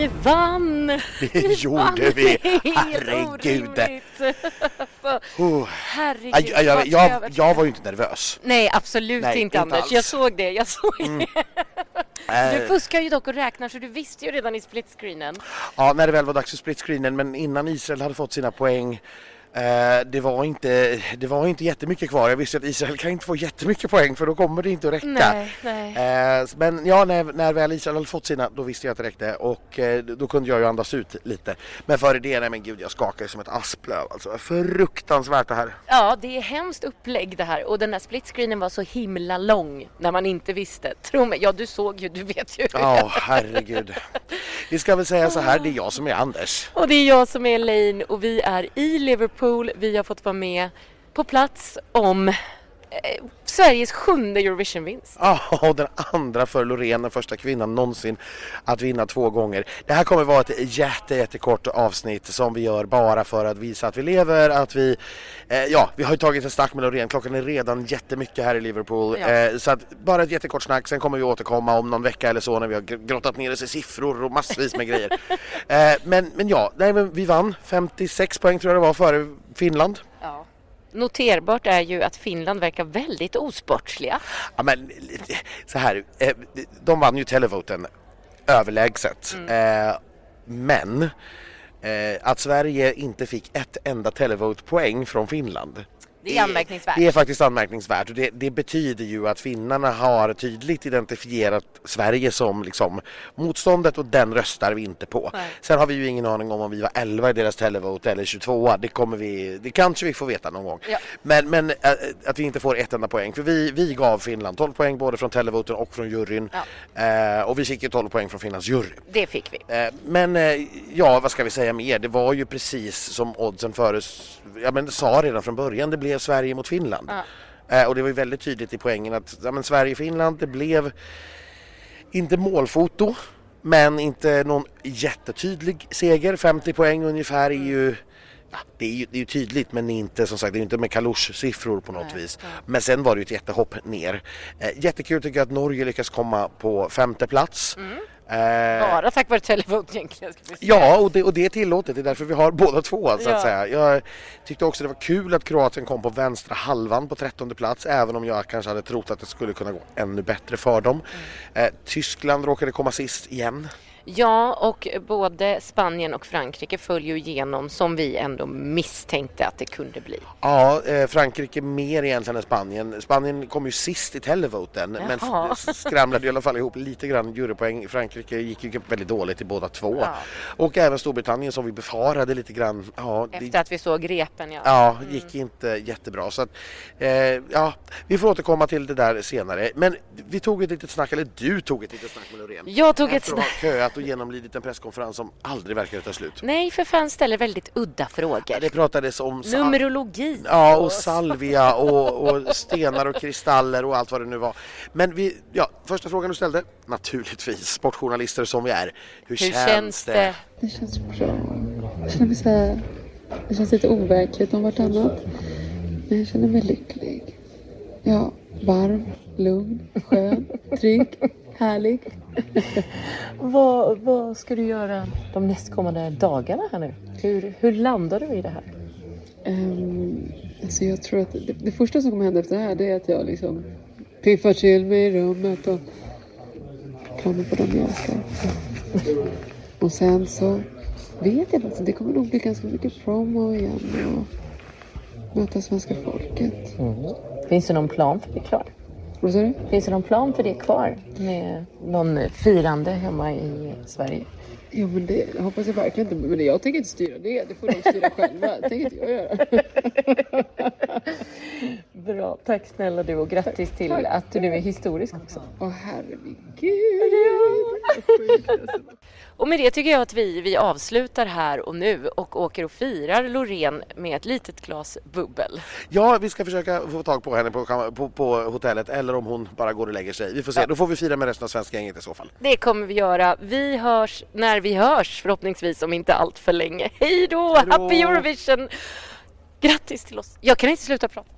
Vi vann! Det gjorde vi! Herregud! Oh. herregud, Jag, jag, jag, jag var ju inte nervös. Nej, absolut Nej, inte Anders. alls. Jag såg det. Jag såg det. Du Eh, fuskar ju dock och räknar så du visste ju redan i splitscreenen. Ja, när det väl var dags för split screenen, men innan Israel hade fått sina poäng det, var inte, det var inte jättemycket kvar. Jag visste att Israel kan inte få jättemycket poäng för då kommer det inte att räcka. Nej, nej. Eh, men ja, när, när väl Israel hade fått sina, då visste jag att det räckte och eh, då kunde jag ju andas ut lite. Men före det, nej men gud, jag skakade som ett asplöv alltså. Fruktansvärt det här. Ja, det är hemskt upplägg det här och den där splitscreenen var så himla lång när man inte visste. Tro mig, ja du såg ju, du vet ju. Ja, herregud. Vi ska väl säga så här, det är jag som är Anders. Och det är jag som är Elaine och vi är i Liverpool. Vi har fått vara med på plats om eh, Sveriges sjunde Eurovision-vinst. Ja, och den andra för Loreen, den första kvinnan någonsin att vinna två gånger. Det här kommer vara ett jätte, jättekort avsnitt som vi gör bara för att visa att vi lever, att vi, eh, ja, vi har ju tagit en snack med Loreen, klockan är redan jättemycket här i Liverpool. Ja. Eh, så att bara ett jättekort snack, sen kommer vi återkomma om någon vecka eller så när vi har gr- grottat ner oss i siffror och massvis med grejer. Eh, men, men ja, nej, men vi vann 56 poäng tror jag det var före Finland. Ja. Noterbart är ju att Finland verkar väldigt osportsliga. Ja, men så här, eh, de vann ju televoten överlägset. Eh, men eh, att Sverige inte fick ett enda televote-poäng från Finland. Det är anmärkningsvärt. Det är faktiskt anmärkningsvärt och det, det betyder ju att finnarna har tydligt identifierat Sverige som liksom motståndet och den röstar vi inte på. Nej. Sen har vi ju ingen aning om om vi var 11 i deras televote eller 22 det kommer vi, det kanske vi får veta någon gång. Ja. Men, men att vi inte får ett enda poäng för vi, vi gav Finland 12 poäng både från televoten och från juryn eh, och vi fick ju 12 poäng från Finlands jury. Det fick vi. Eh, Men eh, ja, vad ska vi säga mer? Det var ju precis som oddsen före, ja men sa redan från början, det blev Sverige mot Finland. Eh, Och det var ju väldigt tydligt i poängen att ja, men Sverige-Finland, det blev inte målfoto, men inte någon jättetydlig seger. 50 poäng ungefär är ju Ja, det, är ju, det är ju tydligt men inte som sagt det är ju inte med kalusch-siffror på något vis. Men sen var det ju ett jättehopp ner. Eh, jättekul tycker jag att Norge lyckas komma på femte plats. Eh, Bara tack vare televote egentligen. Ja, och det, och det är tillåtet. Det är därför vi har båda två. Så Ja. att säga. Jag tyckte också det var kul att Kroatien kom på vänstra halvan på trettonde plats. Även om jag kanske hade trott att det skulle kunna gå ännu bättre för dem. Mm. Eh, Tyskland råkade komma sist igen. Ja, och både Spanien och Frankrike följer ju igenom som vi ändå misstänkte att det kunde bli. Ja, eh, Frankrike mer egentligen än Spanien. Spanien kom ju sist i televoten men Jaha. f- skramlade i alla fall ihop lite grann jurypoäng. Frankrike gick ju väldigt dåligt i båda två. Ja. Och även Storbritannien som vi befarade lite grann. Ja, det- Efter att vi såg repen, ja. Ja, gick inte jättebra. Så att, eh, ja, vi får återkomma till det där senare. Men vi tog ett litet snack, eller du tog ett litet snack med Loreen. Jag tog ett snack. Och genomlidit en presskonferens som aldrig verkar ta slut. Nej, för fan ställer väldigt udda frågor. Ja, det pratades om sal- Numerologi. Ja, och salvia och, och stenar och kristaller och allt vad det nu var. Men vi, ja, första frågan du ställde, naturligtvis, sportjournalister som vi är. Hur, Hur känns det? Det känns bra. Jag känner mig så här, det känns lite overkligt om vartannat. Men jag känner mig lycklig. Ja, varm, lugn, skön, trygg, härlig. Vad, vad ska du göra de nästkommande dagarna här nu? Hur, hur landar du i det här? Um, alltså jag tror att det, det första som kommer hända efter det här det är att jag liksom piffar till mig i rummet och kramar på dem jag älskar. Och sen så vet jag inte, det kommer nog bli ganska mycket promo igen och möta svenska folket. Finns det någon plan för det klar? Vad sa du? Finns det någon plan för det kvar? Med någon firande hemma i Sverige? Jo men det hoppas jag verkligen inte. Men jag tänker inte styra det. Det får de styra själva. Det tänker inte jag göra. Bra, tack snälla du och grattis till att du nu är historisk också. Åh herregud. Och med det tycker jag att vi, vi avslutar här och nu och åker och firar Loreen med ett litet glas bubbel. Ja, vi ska försöka få tag på henne på, på, på hotellet eller om hon bara går och lägger sig. Vi får se, då får vi fira med resten av svenska gänget i så fall. Det kommer vi göra. Vi hörs när vi hörs förhoppningsvis om inte allt för länge. Hej då! Hej då! Happy Eurovision! Grattis till oss! Jag kan inte sluta prata.